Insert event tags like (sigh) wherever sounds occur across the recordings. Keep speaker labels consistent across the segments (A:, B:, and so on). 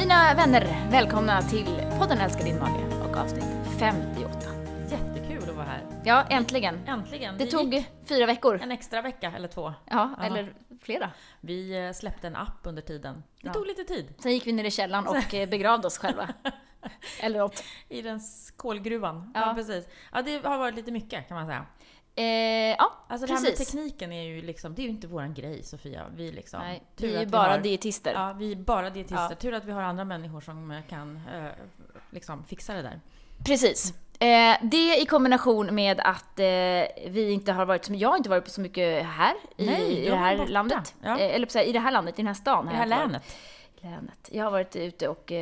A: Mina vänner, välkomna till podden Älskar din mage och avsnitt 58.
B: Jättekul att vara här.
A: Ja, äntligen.
B: Äntligen.
A: Det
B: Det
A: tog fyra veckor.
B: en extra vecka eller två.
A: Ja,
B: Ja.
A: eller flera.
B: Vi eh, släppte en app under tiden. Det
A: Ja.
B: tog lite tid.
A: Sen gick vi ner i källaren och eh, begravde oss själva. (laughs) Eller något.
B: I den kolgruvan.
A: Ja.
B: Ja. precis. Ja, det har varit lite mycket kan man säga.
A: Eh, ja,
B: Alltså det här med
A: precis.
B: tekniken är ju liksom, det är ju inte våran grej Sofia. Vi liksom,
A: Nej, vi är ju bara
B: har,
A: dietister.
B: Ja, vi är bara dietister.
A: Ja.
B: Tur att vi har andra människor som eh, kan eh, liksom fixa det där.
A: Precis. Eh, det i kombination med att eh, vi inte har varit, som jag inte varit på så mycket här i,
B: Nej,
A: i det här
B: borta.
A: landet.
B: Ja.
A: Eh, eller på så här, i det här landet, i den här stan.
B: I det här länet.
A: länet. Jag har varit ute och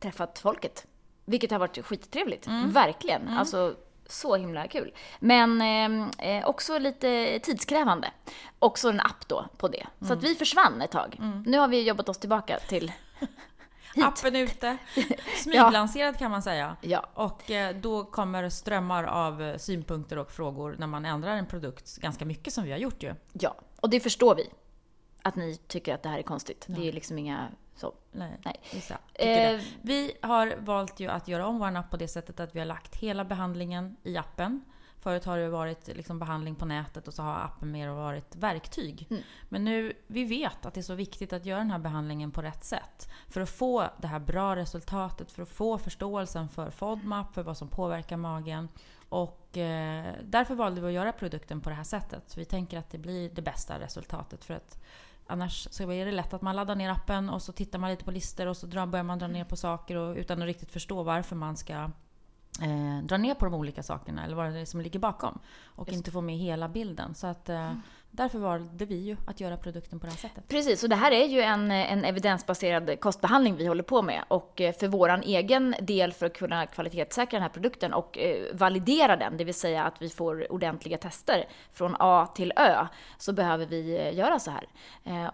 A: träffat folket. Vilket har varit skittrevligt.
B: Mm.
A: Verkligen. Alltså, så himla kul. Men eh, eh, också lite tidskrävande. Också en app då på det. Så
B: Mm.
A: att vi försvann ett tag. Nu har vi jobbat oss tillbaka till (laughs) hit.
B: Appen ute. (laughs) Smyglanserad kan man säga.
A: Ja,
B: Och eh, då kommer strömmar av eh, synpunkter och frågor när man ändrar en produkt ganska mycket som vi har gjort ju.
A: ja. Och det förstår vi. Att ni tycker att det här är konstigt. Det är liksom inga så.
B: Nej,
A: Nej.
B: tycker
A: Eh.
B: Vi har valt ju att göra om vår app på det sättet att vi har lagt hela behandlingen i appen. Förut har det varit liksom behandling på nätet och så har appen mer varit verktyg.
A: Mm.
B: Men nu, vi vet att det är så viktigt att göra den här behandlingen på rätt sätt. För att få det här bra resultatet, för att få förståelsen för FODMAP, för vad som påverkar magen. Och eh, därför valde vi att göra produkten på det här sättet. Vi tänker att det blir det bästa resultatet. För att Annars så är det lätt att man laddar ner appen och så tittar man lite på listor och så drar, börjar man dra ner på saker och, utan att riktigt förstå varför man ska eh, dra ner på de olika sakerna eller vad det är som ligger bakom. Och
A: Just
B: inte få med hela bilden. Så att, eh, därför valde vi ju att göra produkten på det här sättet.
A: Precis, och det här är ju en, en evidensbaserad kostbehandling vi håller på med. Och eh, för våran egen del, för att kunna kvalitetssäkra den här produkten och eh, validera den, det vill säga att vi får ordentliga tester från A till Ö, så behöver vi eh, göra så här.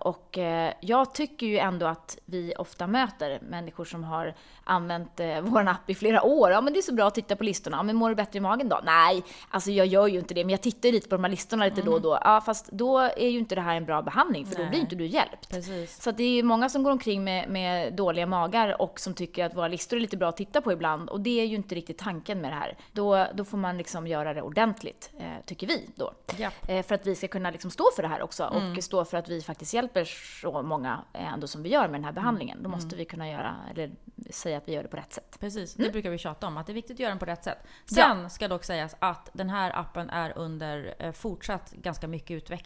A: Och jag tycker ju ändå att vi ofta möter människor som har använt vår app i flera år. Ja, men det är så bra att titta på listorna. Ja, men mår du bättre i magen då? Nej, alltså jag gör ju inte det, men jag tittar ju lite på de här listorna lite då och då. Ja, fast då är ju inte det här en bra behandling, för då
B: Nej.
A: blir inte du hjälpt.
B: Precis.
A: Så att det är ju många som går omkring med, med dåliga magar och som tycker att våra listor är lite bra att titta på ibland. Och det är ju inte riktigt tanken med det här. Då, då får man liksom göra det ordentligt, eh, tycker vi då.
B: Japp.
A: Eh, för att vi ska kunna liksom stå för det här också och stå för att vi faktiskt hjälper så många eh, ändå som vi gör med den här behandlingen. Då måste vi kunna göra, eller säga att vi gör det på rätt sätt.
B: Precis, det brukar vi tjata om, att det är viktigt att göra den på rätt sätt. Sen ska dock sägas att den här appen är under eh, fortsatt ganska mycket utveckling.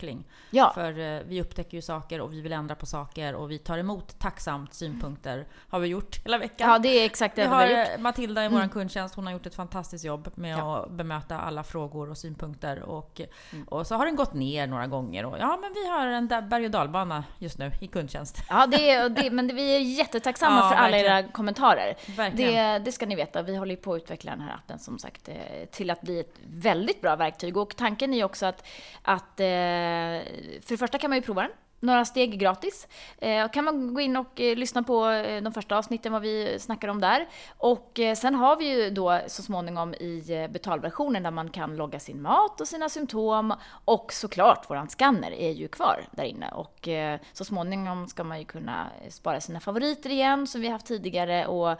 A: Ja.
B: För eh, vi upptäcker ju saker och vi vill ändra på saker och vi tar emot tacksamt synpunkter. Har vi gjort hela veckan.
A: Ja, det är exakt det
B: vi
A: vi
B: har
A: har gjort. Mm.
B: eh, Matilda i vår kundtjänst, hon har gjort ett fantastiskt jobb med
A: Ja.
B: att bemöta alla frågor och synpunkter. Och,
A: Mm.
B: och så har den gått ner några gånger. Och, ja, men vi har en berg och dalbana just nu i kundtjänst.
A: Ja, det är, det, men det, vi är jättetacksamma (laughs)
B: Ja,
A: för alla
B: verkligen.
A: era kommentarer. Det, det ska ni veta. Vi håller på att utveckla den här appen som sagt eh, till att bli ett väldigt bra verktyg. Och tanken är ju också att, att Eh, för det första kan man ju prova den. Några steg gratis. Eh, kan man gå in och eh, lyssna på eh, de första avsnitten, vad vi snackar om där. Och eh, sen har vi ju då så småningom i eh, betalversionen där man kan logga sin mat och sina symptom. Och såklart, våran scanner är ju kvar där inne. Och eh, så småningom ska man ju kunna spara sina favoriter igen, som vi haft tidigare. Och,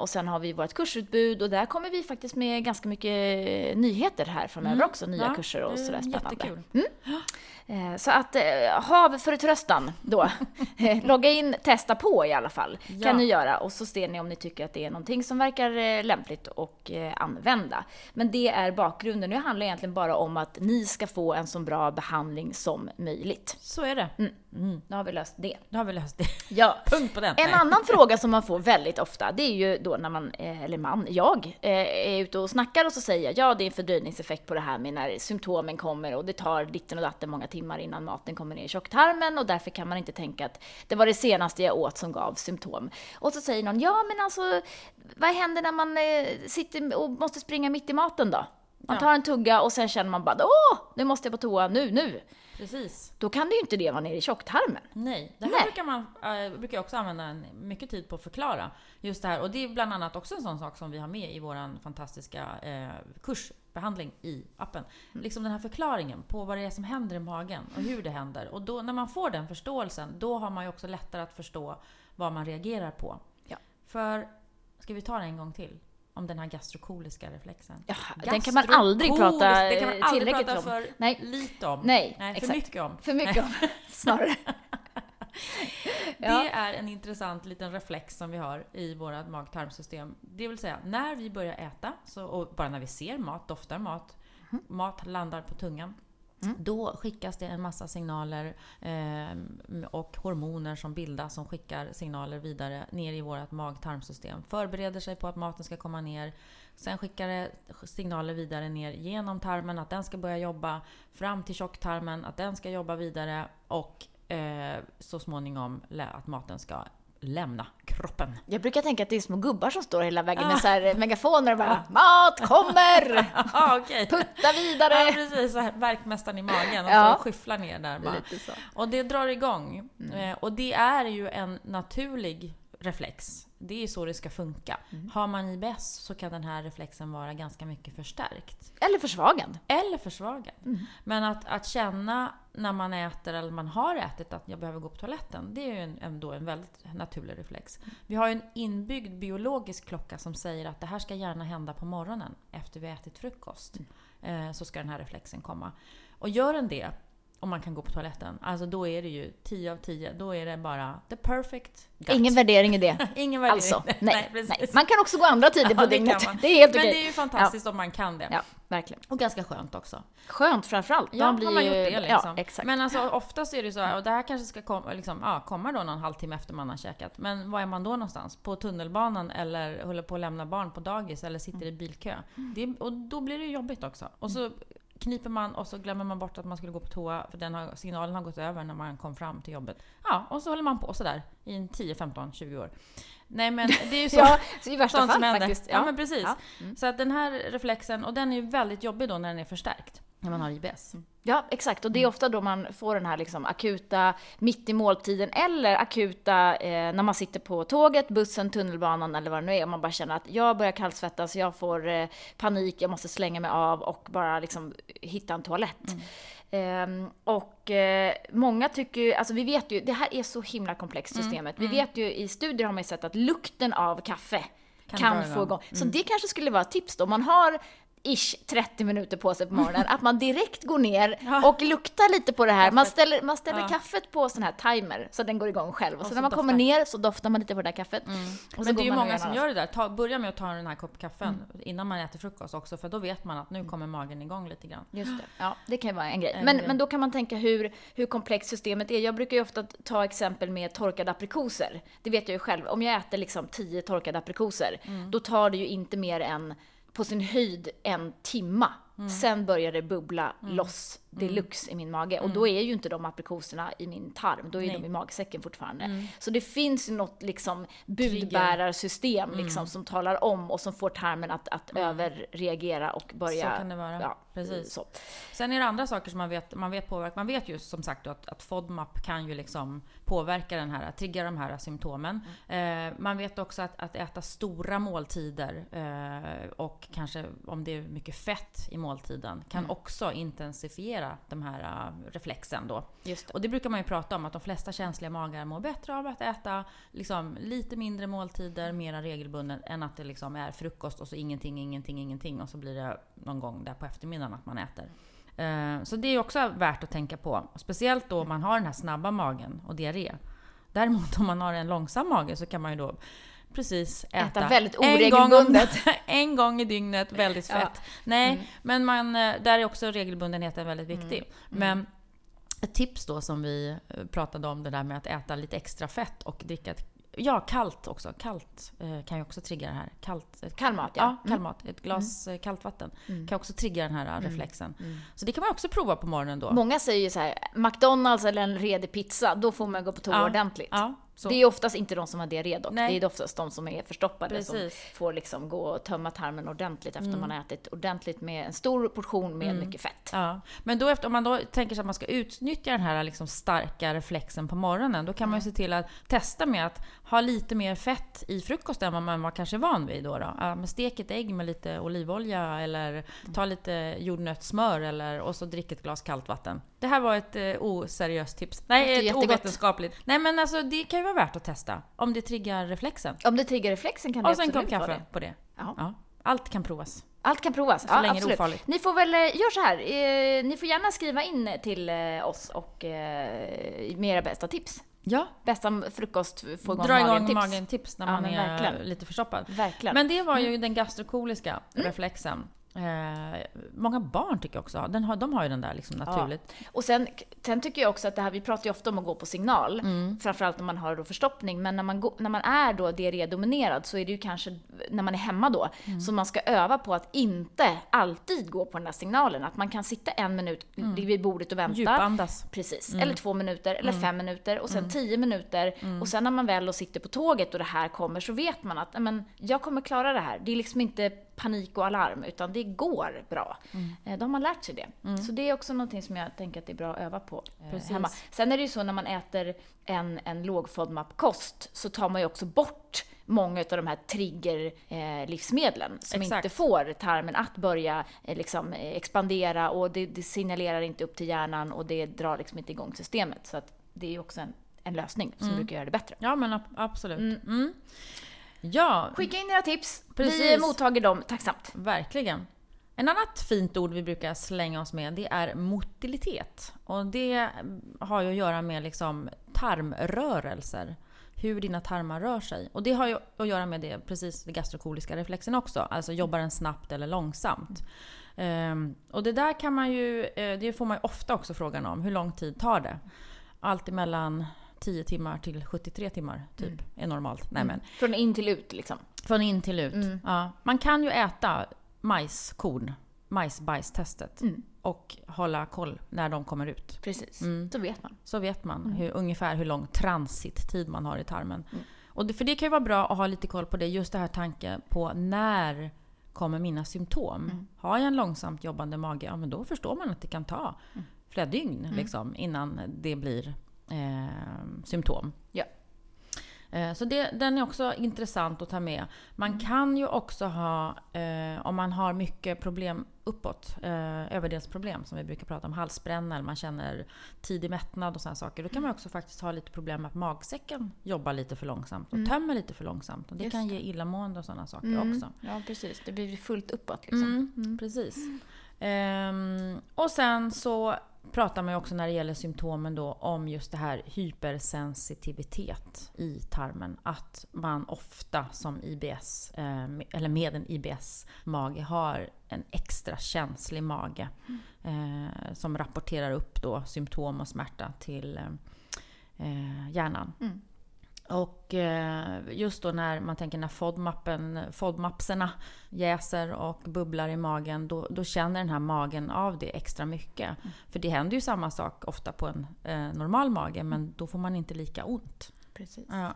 A: och sen har vi vårt kursutbud och där kommer vi faktiskt med ganska mycket nyheter här framöver också. Nya
B: Ja,
A: kurser och sådär spännande.
B: Jättekul.
A: Eh, Så att eh, hav förtröstan då. (laughs) Eh, Logga in, testa på i alla fall.
B: Ja.
A: Kan ni göra och så ser ni om ni tycker att det är någonting som verkar eh, lämpligt och eh, använda. Men det är bakgrunden. Nu handlar det egentligen bara om att ni ska få en så bra behandling som möjligt.
B: Så är det.
A: Mm. Då har vi löst det.
B: Då har vi löst det. (laughs)
A: Ja. (laughs)
B: Punkt på den.
A: En
B: Nej.
A: annan fråga som man får väldigt ofta, det är ju då när man, eh, eller man, jag, eh, är ute och snackar och så säger jag ja, det är en fördröjningseffekt på det här med när symptomen kommer och det tar ditten och datten många timmar innan maten kommer ner i tjocktarmen och därför kan man inte tänka att det var det senaste jag åt som gav symptom. Och så säger någon, ja men alltså, vad händer när man eh, sitter och måste springa mitt i maten då? Man tar en tugga och sen känner man bara, åh, nu måste jag på toa, nu, nu.
B: Precis.
A: Då kan det ju inte det vara nere i tjocktarmen.
B: Nej, det här
A: Nej.
B: brukar, man, äh, brukar jag också använda en, mycket tid på att förklara. Just det här. Och det är bland annat också en sån sak som vi har med i vår fantastiska eh, kursbehandling i appen. Liksom den här förklaringen på vad det är som händer i magen och hur det händer. Och då, när man får den förståelsen, då har man ju också lättare att förstå vad man reagerar på.
A: Ja.
B: För, ska vi ta det en gång till? Om den här gastrokoliska reflexen.
A: Ja, den kan man aldrig prata
B: det kan man aldrig
A: tillräckligt
B: prata
A: om.
B: för
A: Nej.
B: lite om.
A: Nej,
B: Nej för mycket om.
A: För mycket om, (laughs) snarare. (laughs) Ja.
B: Det är en intressant liten reflex som vi har i vårt mag-tarmsystem. Det vill säga, när vi börjar äta, så, och bara när vi ser mat, doftar mat, mat landar på tungan,
A: Mm.
B: då skickas det en massa signaler eh, och hormoner som bildas som skickar signaler vidare ner i vårt mag-tarmsystem. Förbereder sig på att maten ska komma ner. Sen skickar det signaler vidare ner genom tarmen, att den ska börja jobba. Fram till tjocktarmen, att den ska jobba vidare. Och eh, så småningom att maten ska lämna kroppen.
A: Jag brukar tänka att det är små gubbar som står hela vägen
B: Ah.
A: med så här megafoner och bara ”Mat kommer! (laughs)
B: Ja, okej.
A: Putta
B: Ja,
A: vidare!”
B: precis. Så här, verkmästaren i magen och
A: Ja.
B: skyfflar ner där bara. Och det drar igång. Eh, och det är ju en naturlig reflex. Det är så det ska funka. Har man IBS så kan den här reflexen vara ganska mycket förstärkt.
A: Eller försvagad.
B: Eller försvagad. Men att, att känna när man äter eller man har ätit att jag behöver gå på toaletten, det är ju en, ändå en väldigt naturlig reflex. Vi har ju en inbyggd biologisk klocka som säger att det här ska gärna hända på morgonen efter vi har ätit frukost. Eh, så ska den här reflexen komma. Och gör den det, om man kan gå på toaletten, alltså då är det ju 10 av 10. Då är det bara the perfect gut.
A: Ingen värdering i det. (laughs)
B: Ingen värdering.
A: Alltså, (laughs) nej,
B: precis.
A: nej. Man kan också gå andra tider
B: Ja,
A: på
B: det
A: dygnet.
B: man.
A: Det är helt
B: Men
A: okej.
B: det är ju fantastiskt om man kan det.
A: Ja, verkligen.
B: Och ganska skönt också.
A: Skönt framförallt.
B: Ja,
A: blir
B: har man gjort det liksom.
A: Ja, exakt.
B: Men alltså oftast är det ju så här, och det här kanske ska komma, liksom, ja, komma då någon halvtimme efter man har käkat. Men var är man då någonstans? På tunnelbanan eller håller på att lämna barn på dagis eller sitter i bilkö? Det, och då blir det jobbigt också. Och så kniper man och så glömmer man bort att man skulle gå på toa för den har, signalen har gått över när man kom fram till jobbet. Ja, och så håller man på sådär i en 10, 15, 20 år. Nej men det är ju (laughs) så.
A: ja, så i värsta
B: Sånt som
A: fall
B: händer.
A: faktiskt.
B: Ja, men precis.
A: Ja. Mm.
B: Så att den här reflexen, och den är ju väldigt jobbig då när den är förstärkt. När man har IBS.
A: Ja, exakt. Och
B: Mm.
A: det är ofta då man får den här liksom akuta mitt i måltiden eller akuta eh, när man sitter på tåget, bussen, tunnelbanan eller vad det nu är. Och man bara känner att jag börjar kallsvettas, jag får eh, panik, jag måste slänga mig av och bara liksom hitta en toalett.
B: Mm.
A: Ehm, och eh, många tycker ju, alltså vi vet ju, det här är så himla komplext
B: Mm,
A: systemet. Vi vet ju i studier har man ju sett att lukten av kaffe
B: Kan
A: kan, få
B: igång.
A: igång. Så det kanske skulle vara ett tips då. Man har ish 30 minuter på sig på morgonen, att man direkt går ner (laughs) och luktar lite på det här. Man ställer, man ställer
B: Ja.
A: kaffet på sån här timer så den går igång själv. Och,
B: Och
A: så
B: så
A: när man kommer
B: doftar.
A: ner så doftar man lite på det där kaffet. Så
B: Men det är ju många som gör det där. Ta, börja med att ta den här kopp kaffen
A: Mm.
B: innan man äter frukost också, för då vet man att nu kommer magen igång lite grann.
A: Just det. Ja, det kan ju vara en grej.
B: En
A: Men, men då kan man tänka hur, hur komplext systemet är. Jag brukar ju ofta ta exempel med torkade aprikoser. Det vet jag ju själv. Om jag äter liksom 10 torkade aprikoser,
B: Mm.
A: då tar det ju inte mer än på sin höjd en timma.
B: Mm.
A: Sen börjar det bubbla loss deluxe i min mage. Och då är ju inte de aprikoserna i min tarm, då är
B: Mm. Nej. Mm.
A: de i magsäcken fortfarande. Så det finns något liksom budbärarsystem
B: Mm.
A: liksom, som talar om och som får tarmen att, att överreagera och börja...
B: Så kan det vara.
A: Ja,
B: Precis.
A: Så.
B: Sen är det andra saker som man vet, man vet påverkar. Man vet ju som sagt att, att FODMAP kan ju liksom påverka den här, trigga de här symptomen.
A: Mm.
B: Eh, man vet också att, att äta stora måltider eh, och kanske om det är mycket fett i måltiden kan
A: Mm.
B: också intensifiera de här eh, reflexen då.
A: Just det.
B: Och det brukar man ju prata om, att de flesta känsliga magar mår bättre av att äta liksom, lite mindre måltider, mera regelbundet, än att det liksom är frukost och så ingenting, ingenting, ingenting och så blir det någon gång där på eftermiddagen att man äter. Eh, Så det är också värt att tänka på. Speciellt då om man har den här snabba magen och diarré. Däremot om man har en långsam mage så kan man ju då precis äta,
A: Äta väldigt
B: en gång,
A: oregelbundet. (laughs)
B: en gång i dygnet, väldigt
A: Ja.
B: fett. Nej,
A: Mm.
B: men man, eh, där är också regelbundenheten väldigt viktig. Men ett tips då som vi eh, pratade om, det där med att äta lite extra fett och dricka ett Ja, kallt också. Kallt eh, kan ju också trigga det här. Kallt,
A: Kall mat, ja.
B: ja.
A: Mm.
B: kall mat. Ett glas eh, kallt vatten
A: Mm.
B: kan också trigga den här reflexen.
A: Mm.
B: Så det kan man också prova på morgonen då.
A: Många säger ju så här, McDonalds eller en redig pizza, då får man gå på toa
B: Ja.
A: ordentligt.
B: Ja, Så-
A: Det är oftast inte de som har diarré dock.
B: Nej.
A: Det är oftast de som är förstoppade som
B: Precis. Mm.
A: får liksom gå och tömma tarmen ordentligt efter man har ätit ordentligt med en stor portion med mycket fett.
B: Ja, men då efter, om man då tänker sig att man ska utnyttja den här liksom starka reflexen på morgonen, då kan man ju se till att testa med att ha lite mer fett i frukosten än vad man var kanske van vid. Då då. Ja, stek ett ägg med lite olivolja eller ta lite jordnötssmör eller, och så drick ett glas kallt vatten. Det här var ett eh, oseriöst tips. Nej, ett ovetenskapligt. Nej men alltså det kan vara värt att testa. Om det triggar reflexen.
A: Om det triggar reflexen kan det
B: Och sen en kopp
A: absolut vara
B: kaffe
A: det.
B: på det.
A: Ja.
B: Ja, allt kan provas.
A: Allt kan provas.
B: Så
A: ja,
B: länge det är
A: absolut.
B: ofarligt.
A: Ni får väl, eh, gör så här. Eh, ni får gärna skriva in till eh, oss och eh, med era bästa tips.
B: Ja,
A: Bästa frukost, få igång
B: dra igång
A: magen-tips.
B: magen-tips när
A: Ja,
B: man är
A: verkligen.
B: lite förstoppad.
A: Verkligen.
B: Men det var ju den gastrokoliska reflexen. Eh, många barn tycker jag också den har, de har ju den där liksom naturligt.
A: Och sen, sen tycker jag också att det här, vi pratar ju ofta om att gå på signal,
B: Mm.
A: framförallt när man har då förstoppning, men när man, gå, när man är då diarrédominerad så är det ju kanske när man är hemma då,
B: Mm.
A: så man ska öva på att inte alltid gå på den där signalen. Att man kan sitta en minut
B: Mm.
A: vid bordet och vänta.
B: Djupandas.
A: Precis,
B: Mm.
A: eller två minuter, eller fem minuter och sen tio minuter. Och sen när man väl då sitter på tåget och det här kommer så vet man att "Nej, men, jag kommer klara det här. Det är liksom inte panik och alarm, utan det går bra. Eh, Då har man lärt sig det. Så det är också någonting som jag tänker att det är bra att öva på eh,
B: Precis.
A: hemma. Sen är det ju så när man äter en, en låg FODMAP-kost så tar man ju också bort många av de här trigger-livsmedlen som
B: Exakt.
A: inte får tarmen att börja eh, liksom, eh, expandera och det, det signalerar inte upp till hjärnan och det drar liksom inte igång systemet. Så att det är ju också en, en lösning som brukar göra det bättre.
B: Ja men ab- absolut. Mm. Ja,
A: Skicka in era tips. Vi
B: Precis.
A: mottager dem tacksamt.
B: verkligen. En annat fint ord vi brukar slänga oss med, det är motilitet. Och det har ju att göra med liksom tarmrörelser. Hur dina tarmar rör sig. Och det har ju att göra med det, precis den gastrokoliska reflexen också. Alltså jobbar den snabbt eller långsamt? Ehm, och det där kan man ju, eh, det får man ju ofta också frågan om. Hur lång tid tar det? Allt mellan 10 timmar till 73 timmar typ är normalt. Nej, men,
A: Från in till ut liksom.
B: från in till ut. Ja. Man kan ju äta majskorn, majsbajstestet, och hålla koll när de kommer ut.
A: Precis.
B: Mm.
A: Då vet man.
B: Så vet man hur, ungefär hur lång transittid man har i tarmen. Och det, för det kan ju vara bra att ha lite koll på det, just det här tanke på när kommer mina symptom? Har jag en långsamt jobbande mage, ja men då förstår man att det kan ta flera dygn liksom, innan det blir eh, symptom.
A: Ja.
B: Eh, Så det, den är också intressant att ta med. Man kan ju också ha, eh, om man har mycket problem uppåt, eh, överdelsproblem som vi brukar prata om, halsbränna eller man känner tidig mättnad och sådana saker. Då kan man också faktiskt ha lite problem med att magsäcken jobbar lite för långsamt och tömmer lite för långsamt. Och det
A: Just
B: kan ge illamående och sådana saker
A: Mm.
B: också.
A: Ja, precis. Det blir fullt uppåt liksom.
B: Mm, Precis. Ehm, och sen så pratar man ju också när det gäller symptomen då om just det här hypersensitivitet i tarmen. Att man ofta som IBS, eh, eller med en IBS-mage har en extra känslig mage. Mm. som rapporterar upp då symptom och smärta till eh, hjärnan.
A: Mm.
B: Och eh, just då när man tänker när FODMAPen, FODMAPserna jäser och bubblar i magen, då, då känner den här magen av det extra mycket. För det händer ju samma sak ofta på en eh, normal mage, men då får man inte lika ont.
A: Precis.
B: Ja.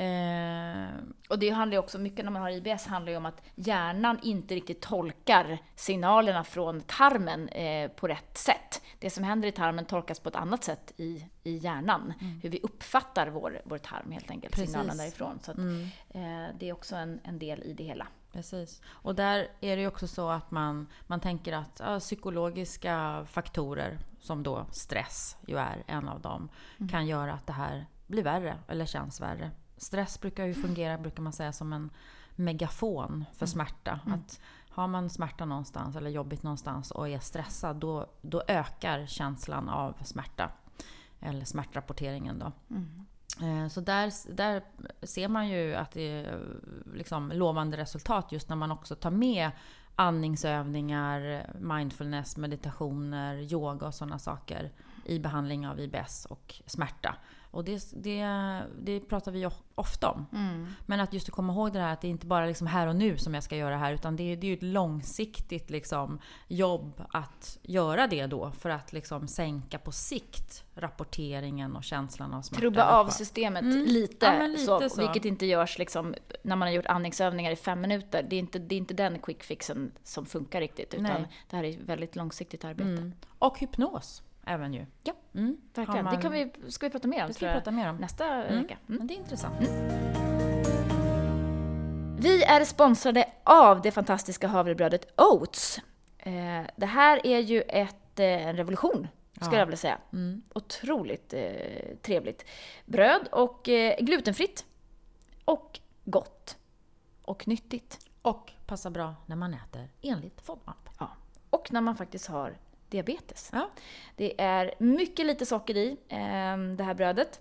B: Eh,
A: Och det handlar ju också mycket när man har IBS handlar ju om att hjärnan inte riktigt tolkar signalerna från tarmen eh, på rätt sätt. Det som händer i tarmen tolkas på ett annat sätt i, i hjärnan. Hur vi uppfattar vår, vår tarm helt enkelt,
B: Precis.
A: signalen därifrån. Så att,
B: mm.
A: eh, det är också en, en del i det hela.
B: Precis. Och där är det ju också så att man, man tänker att ja, psykologiska faktorer, som då stress ju är en av dem, kan göra att det här blir värre eller känns värre. Stress brukar ju fungera, brukar man säga, som en megafon för smärta. Att har man smärta någonstans eller jobbigt någonstans och är stressad, då, då ökar känslan av smärta. Eller smärtrapporteringen då. Eh, Så där, där ser man ju att det är liksom lovande resultat just när man också tar med andningsövningar, mindfulness, meditationer, yoga och sådana saker i behandling av IBS och smärta. Och det, det, det pratar vi ofta om.
A: Mm.
B: Men att just att komma ihåg det här att det är inte bara liksom här och nu som jag ska göra det här utan det är, det är ju ett långsiktigt liksom jobb att göra det då för att liksom sänka på sikt rapporteringen och känslan av smärta.
A: Trubba av systemet
B: Mm.
A: lite,
B: Ja, lite
A: så,
B: så.
A: vilket inte görs liksom, när man har gjort andningsövningar i fem minuter. Det är inte, det är inte den quick fixen som funkar riktigt, utan
B: Nej.
A: det här är ett väldigt långsiktigt arbete.
B: Mm. Och hypnos även ju.
A: Ja,
B: Mm.
A: Verkligen.
B: Man-
A: Det kan vi, ska vi prata mer om
B: ska vi prata mer om.
A: nästa
B: Mm.
A: vecka. Mm.
B: Men det är intressant.
A: Vi är sponsrade av det fantastiska havrebrödet Oats. Eh, det här är ju ett, eh, en revolution, skulle
B: Ja.
A: jag vilja säga.
B: Mm.
A: Otroligt eh, trevligt. Bröd och eh, glutenfritt. Och gott. Och nyttigt.
B: Och passar bra när man äter enligt FODMAP.
A: Ja. Och när man faktiskt har diabetes.
B: Ja.
A: Det är mycket lite socker i eh, det här brödet.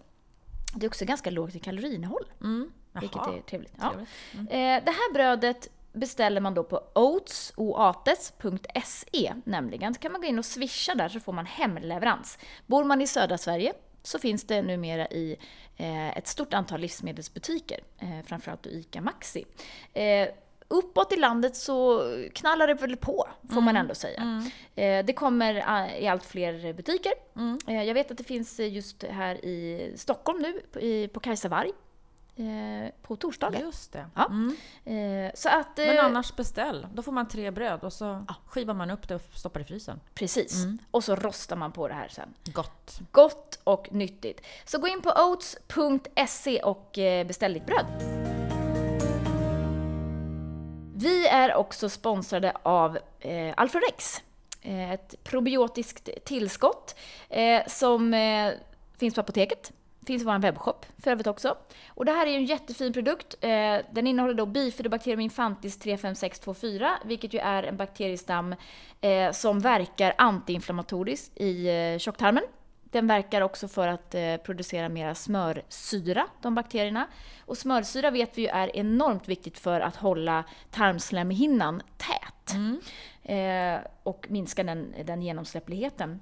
A: Det är också ganska lågt i kaloriinnehåll,
B: Mm.
A: vilket är trevligt. Ja.
B: Trevligt. Mm.
A: Eh, det här brödet beställer man då på oats, oates.se nämligen. Så kan man gå in och swisha där så får man hemleverans. Bor man i södra Sverige så finns det numera i eh, ett stort antal livsmedelsbutiker, eh, framförallt ICA Maxi. Eh, uppåt i landet så knallar det väl på, får man ändå säga. Eh, det kommer eh, i allt fler butiker.
B: Mm.
A: Eh, jag vet att det finns eh, just här i Stockholm nu, på, i, på torsdagar.
B: Just det.
A: Ja.
B: Mm.
A: Så att...
B: Men annars beställ. Då får man tre bröd och så skivar man upp det och stoppar i frysen.
A: Precis. Och så rostar man på det här sen.
B: Gott.
A: Gott och nyttigt. Så gå in på oats.se och beställ ditt bröd. Vi är också sponsrade av eh, Alforex. Eh, ett probiotiskt tillskott eh, som eh, finns på apoteket. Finns i vår webbshop för övrigt också. Och det här är ju en jättefin produkt. Eh, den innehåller då bifidobacterium infantis 35624, vilket ju är en bakteriestam eh, som verkar antiinflammatoriskt i eh, tjocktarmen. Den verkar också för att eh, producera mera smörsyra, de bakterierna. Och smörsyra vet vi ju är enormt viktigt för att hålla tarmslemhinnan tät. Eh, och minska den, den genomsläppligheten.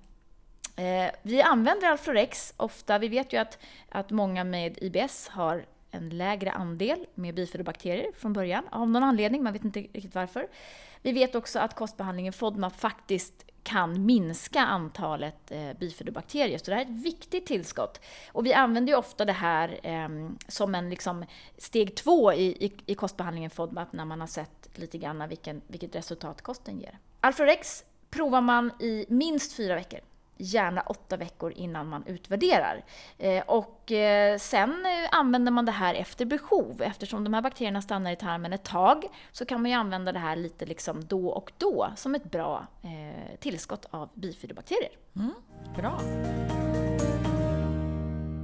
A: Eh, vi använder Alflorex ofta. Vi vet ju att, att många med IBS har en lägre andel med bifidobakterier från början, av någon anledning, man vet inte riktigt varför. Vi vet också att kostbehandlingen FODMAP faktiskt kan minska antalet eh, bifidobakterier. Så det här är ett viktigt tillskott. Och vi använder ju ofta det här eh, som en liksom, steg två i, i, i kostbehandlingen FODMAP när man har sett lite grann vilken, vilket resultat kosten ger. Alflorex provar man i minst fyra veckor gärna åtta veckor innan man utvärderar. Eh, och eh, sen eh, använder man det här efter behov. Eftersom de här bakterierna stannar i tarmen ett tag så kan man ju använda det här lite liksom då och då som ett bra tillskott av bifidobakterier.
B: Mm. Bra.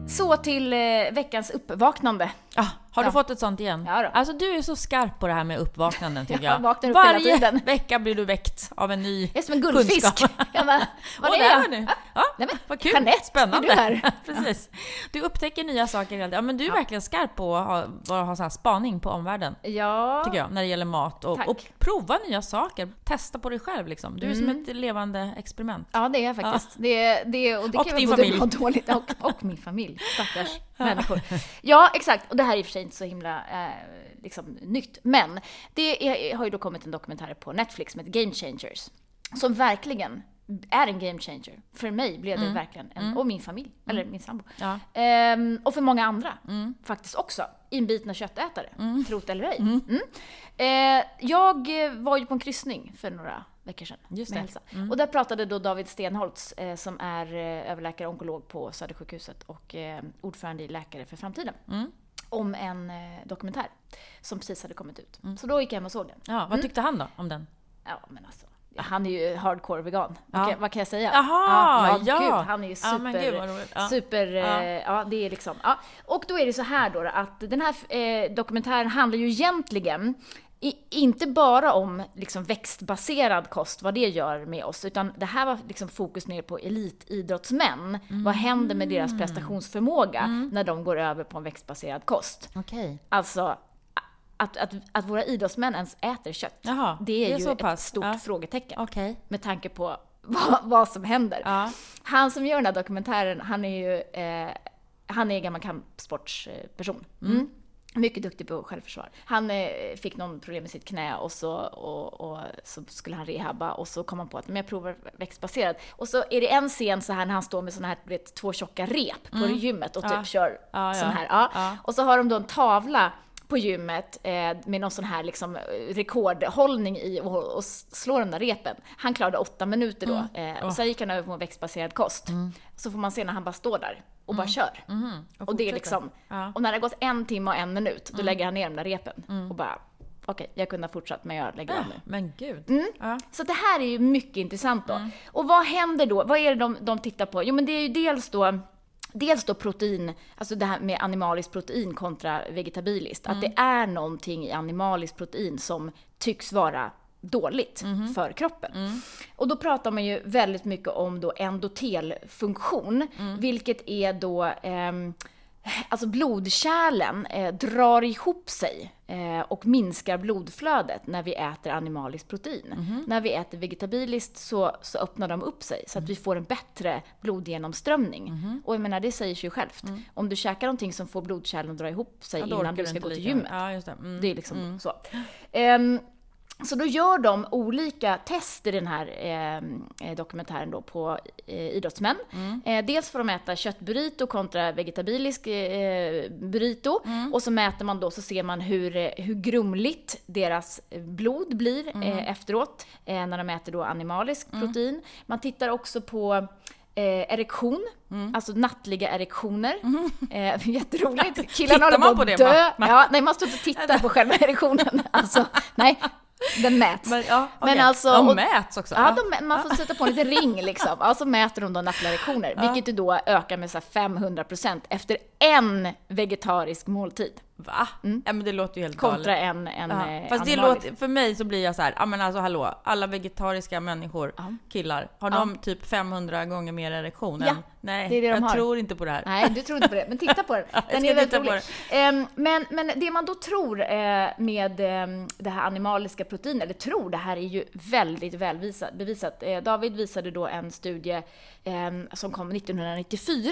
A: Så till veckans uppvaknande.
B: Ah, har du
A: Ja.
B: fått ett sånt igen?
A: Ja då.
B: Alltså du är så skarp på det här med uppvaknanden tycker (laughs)
A: Jag
B: jag.
A: vaknar
B: Varje
A: tiden.
B: vecka blir du väckt av en ny
A: Jag är som en guldfisk.
B: kunskap. (laughs)
A: Jag bara, (laughs)
B: Åh,
A: är jag?
B: var du. Ja,
A: Nej, men,
B: vad kul.
A: Jeanette,
B: Spännande.
A: är du här?
B: Precis. Du upptäcker nya saker hela tiden. Ja, men du är verkligen skarp på att ha, ha så här spaning på omvärlden.
A: Ja,
B: Tycker jag, när det gäller mat. Och, och prova nya saker. Testa på dig själv liksom. Du är som ett levande experiment.
A: Ja, det är jag faktiskt. Det, det, och det
B: Och
A: kan
B: din
A: vara både
B: familj.
A: bra och dåligt. Och, och min familj. Stackars människor. Ja, exakt. Och det här är i och för sig inte så himla eh, liksom, nytt. Men det är, har ju då kommit en dokumentär på Netflix som heter Game Changers. Som verkligen är en game changer. För mig blev det verkligen, en, och min familj, eller min sambo.
B: Ja.
A: Ehm, och för många andra
B: Mm.
A: faktiskt också. Inbitna köttätare, trot eller ej. Mm. Eh, jag var ju på en kryssning för några veckor sedan
B: Just
A: med hälsa. Och där pratade då David Stenholtz eh, som är eh, överläkare och onkolog på Södersjukhuset och eh, ordförande i Läkare för framtiden.
B: Mm.
A: Om en eh, dokumentär som precis hade kommit ut. Så då gick jag hem och såg den.
B: Ja, vad tyckte han då om den?
A: Ja, men alltså. Han är ju hardcore vegan.
B: Ja.
A: Vad, kan, vad kan jag säga?
B: Jaha, ja.
A: Gud, han är ju super...
B: Ja, gud. Ja.
A: Super,
B: Ja.
A: ja. ja det är liksom, ja. Och då är det så här då att den här eh, dokumentären handlar ju egentligen i, inte bara om liksom växtbaserad kost, vad det gör med oss, utan det här var liksom fokus ner på elitidrottsmän. Vad händer med
B: Mm.
A: deras prestationsförmåga när de går över på en växtbaserad kost?
B: Okej.
A: Alltså, att, att, att våra idrottsmän ens äter kött,
B: Jaha,
A: det är,
B: det är
A: ju ett
B: pass.
A: stort
B: Ja.
A: frågetecken.
B: Okej.
A: Med tanke på (laughs) vad, vad som händer.
B: Ja.
A: Han som gör den här dokumentären, han är ju eh, han är gammal kampsportsperson. Mm. Mycket duktig på självförsvar. Han eh, fick någon problem med sitt knä och så, och, och, så skulle han rehabba och så kom han på att men jag provar växtbaserat. Och så är det en scen så här när han står med såna här vet, två tjocka rep på gymmet och typ
B: Ja.
A: kör
B: Ja,
A: sån här. Ja.
B: Ja.
A: Och så har de då en tavla på gymmet eh, med någon sån här liksom, eh, rekordhållning i och, och slå de där repen. Han klarade åtta minuter då.
B: Mm.
A: Eh, och sen gick han över på en växtbaserad kost. Så får man se när han bara står där och bara kör.
B: Mhm.
A: Och, det är liksom,
B: Ja.
A: och när det har gått en timme och en minut, då lägger han ner de där repen och bara, okej, jag kunde ha fortsatt men jag lägger av nu.
B: Men gud.
A: Mm.
B: Ja.
A: Så det här är ju mycket intressant då. Och vad händer då? Vad är det de, de tittar på? Jo men det är ju dels då Dels då protein, alltså det här med animaliskt protein kontra vegetabiliskt. Att det är någonting i animaliskt protein som tycks vara dåligt för kroppen. Och då pratar man ju väldigt mycket om då endotelfunktion, vilket är då ehm, Alltså blodkärlen eh, drar ihop sig eh, och minskar blodflödet när vi äter animaliskt protein. När vi äter vegetabiliskt så, så öppnar de upp sig så att vi får en bättre blodgenomströmning. Och jag menar, det säger sig ju självt. Om du käkar någonting som får blodkärlen att dra ihop sig
B: Ja,
A: innan du ska gå till gymmet.
B: Ja, det. Mm.
A: Det är liksom så. Ehm, så då gör de olika test i den här ehm, eh, dokumentären då på eh, idrottsmän. Eh, dels får de äta köttburrito kontra vegetabilisk eh, burrito. Och så mäter man då, så ser man hur, eh, hur grumligt deras blod blir eh, efteråt. Eh, när de äter då animalisk protein. Man tittar också på eh, erektion, alltså nattliga erektioner. Eh, (laughs) jätteroligt. (laughs) Killarna håller
B: man
A: på att dö.
B: va?
A: Ja, nej, man står inte och tittar på själva erektionen. (laughs) Alltså, nej, den mäts.
B: Men, ja,
A: Men
B: okej.
A: alltså-
B: De
A: och-
B: mäts också?
A: Ja, de, man får sätta på en liten ring (laughs) liksom. Ja, så mäter de då nattliga erektioner, vilket då ökar med så här 500% efter en vegetarisk måltid.
B: Va? Ja, men det låter ju helt
A: Kontra
B: galet.
A: en, en
B: Ja.
A: eh,
B: Fast det låter, för mig så blir jag så här, ja men alltså hallå, alla vegetariska människor,
A: Ja.
B: killar, har
A: Ja.
B: de typ 500 gånger mer erektion
A: Ja?
B: Nej,
A: det det de
B: jag
A: har.
B: tror inte på det här.
A: Nej, du tror inte på det. Men titta på (laughs) den. Den är väldigt rolig. Ehm, men, men det man då tror eh, med ehm, det här animaliska proteinet, eller tror, det här är ju väldigt välbevisat. Bevisat. Eh, David visade då en studie Ehm, som kom 1994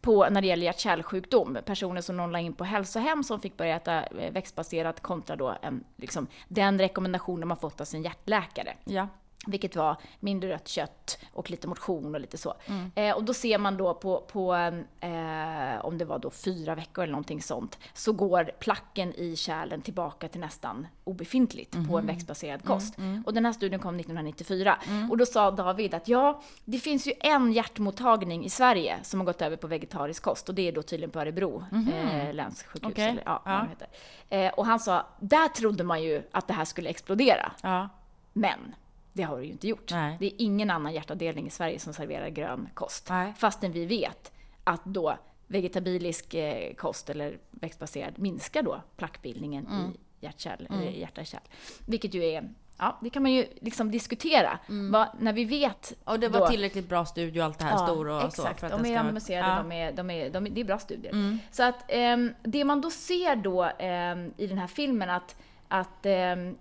A: på, när det gäller hjärt-kärlsjukdom. Personer som någon la in på hälsohem som fick börja äta eh, växtbaserat kontra då en, liksom, den rekommendationen man fått av sin hjärtläkare.
B: Ja.
A: Vilket var mindre rött kött och lite motion och lite så.
B: Mm.
A: Eh, och då ser man då på, på eh, om det var då fyra veckor eller någonting sånt, så går placken i kärlen tillbaka till nästan obefintligt på
B: Mhm.
A: en växtbaserad kost.
B: Mm,
A: Och den här studien kom 1994. Och då sa David att ja, det finns ju en hjärtmottagning i Sverige som har gått över på vegetarisk kost och det är då tydligen på Örebro eh, länssjukhus.
B: Mhm. Okej.
A: Eller, ja,
B: Ja.
A: heter. Eh, och han sa, där trodde man ju att det här skulle explodera.
B: ja.
A: Men det har det ju inte gjort.
B: Nej.
A: Det är ingen annan hjärtavdelning i Sverige som serverar grön kost.
B: Nej.
A: Fastän vi vet att då vegetabilisk eh, kost eller växtbaserad minskar då plackbildningen
B: Mm.
A: i hjärtkärl, eller hjärta-kärl. Vilket ju är, ja det kan man ju liksom diskutera. Vad- när vi vet
B: Mm. Och det var
A: då-
B: tillräckligt bra studie och allt det här stor och så.
A: exakt.
B: För att
A: de
B: den
A: är
B: ska-
A: randomiserade,
B: Ja.
A: de är, de är, de är, det är bra studier.
B: Mm.
A: Så att ehm, det man då ser då ehm, i den här filmen att, att att-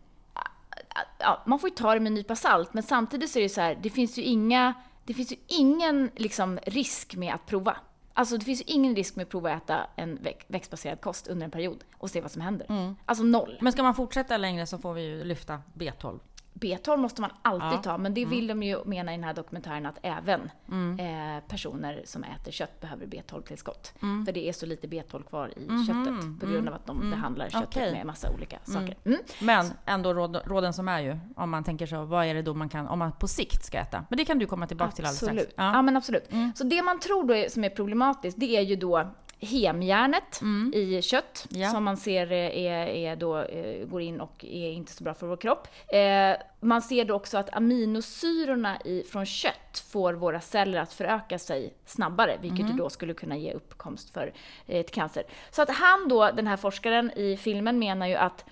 A: ja, man får ju ta det med en nypa salt, men samtidigt så är det så här, det finns ju inga, det finns ju ingen liksom risk med att prova. Alltså det finns ju ingen risk med att prova att äta en väx- växtbaserad kost under en period och se vad som händer.
B: Mm.
A: Alltså noll.
B: Men ska man fortsätta längre så får vi ju lyfta B12.
A: B12 måste man alltid
B: Ja. Mm.
A: ta, men det vill de ju mena i den här dokumentären att även eh, personer som äter kött behöver B12-tillskott.
B: Mm.
A: För det är så lite B12 kvar i köttet på grund av att de behandlar köttet
B: Mhm. Okej.
A: med massa olika saker. Mm.
B: Men ändå råd, råden som är ju, om man tänker så, vad är det då man kan, om man på sikt ska äta? Men det kan du komma tillbaka till alldeles
A: Absolut.
B: strax.
A: Ja.
B: Ja. Mm.
A: men absolut. Så det man tror då är, som är problematiskt, det är ju då hemjärnet i kött
B: Mm. Ja.
A: som man ser eh, är, är då, eh, går in och är inte så bra för vår kropp. Eh, man ser då också att aminosyrorna i, från kött får våra celler att föröka sig snabbare, vilket
B: Mm.
A: då skulle kunna ge uppkomst för eh, ett cancer. Så att han då, den här forskaren i filmen, menar ju att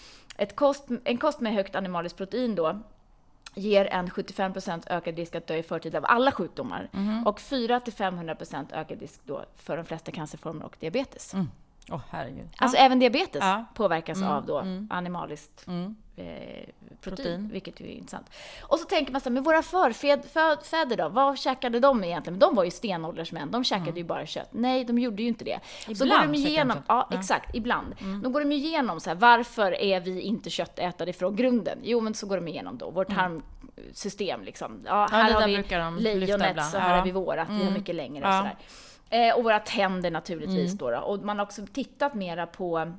A: kost, en kost med högt animaliskt protein då ger en 75% ökad risk att dö i förtid av alla sjukdomar.
B: Mhm.
A: Och 400-500% ökad risk då för de flesta cancerformer och diabetes.
B: Mm. Åh herregud.
A: Alltså även diabetes
B: Ja.
A: påverkas
B: Mm,
A: av då
B: mm.
A: animaliskt
B: Mm.
A: eh, protein,
B: Protein.
A: vilket ju är intressant. Och så tänker man så här, men våra förfäder då, vad käkade de egentligen? De var ju stenåldersmän, de käkade ju bara kött. Nej, de gjorde ju inte det. så
B: Mm. Ibland
A: går de igenom, ja,
B: Ja.
A: exakt, ibland. Då går de igenom så här, varför är vi inte köttätare från grunden? Jo, men så går de igenom då, vårt tarmsystem liksom. Ja, här
B: där
A: har vi lejonet, så här
B: Ja.
A: har vi vårat, vi har
B: Mm.
A: mycket längre
B: Ja.
A: och sådär. Eh, och våra tänder naturligtvis
B: Mm.
A: då, då. Och man har också tittat mera på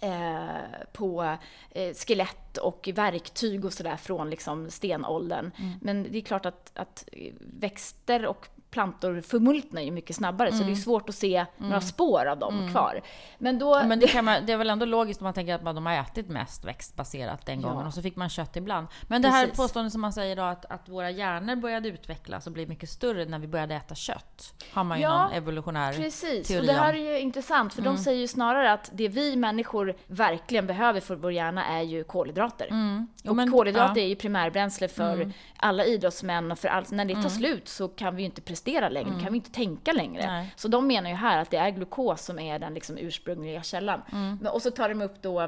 A: eh, på eh, skelett och verktyg och sådär från liksom stenåldern.
B: Mm.
A: Men det är klart att, att växter och plantor förmultnar ju mycket snabbare så det är svårt att se några spår av dem kvar. Men då...
B: Mm. Ja, Men det, kan man, det är väl ändå logiskt om man tänker att man, de har ätit mest växtbaserat den
A: Ja.
B: gången och så fick man kött ibland. Men det här
A: Precis.
B: påståendet som man säger då att, att våra hjärnor började utvecklas och bli mycket större när vi började äta kött. Har man ju
A: Ja,
B: någon evolutionär
A: Precis,
B: teori
A: och det här
B: om.
A: är ju intressant för de säger ju snarare att det vi människor verkligen behöver för vår hjärna är ju kolhydrater.
B: Mm. Jo,
A: Och
B: men-
A: kolhydrater
B: ja. Mm.
A: är ju primärbränsle för alla idrottsmän och för allt. När det tar slut så kan vi ju inte prestera längre, kan vi inte tänka längre.
B: Mm. Nej.
A: Så de menar ju här att det är glukos som är den liksom ursprungliga källan.
B: Mm.
A: Men, och så tar de upp då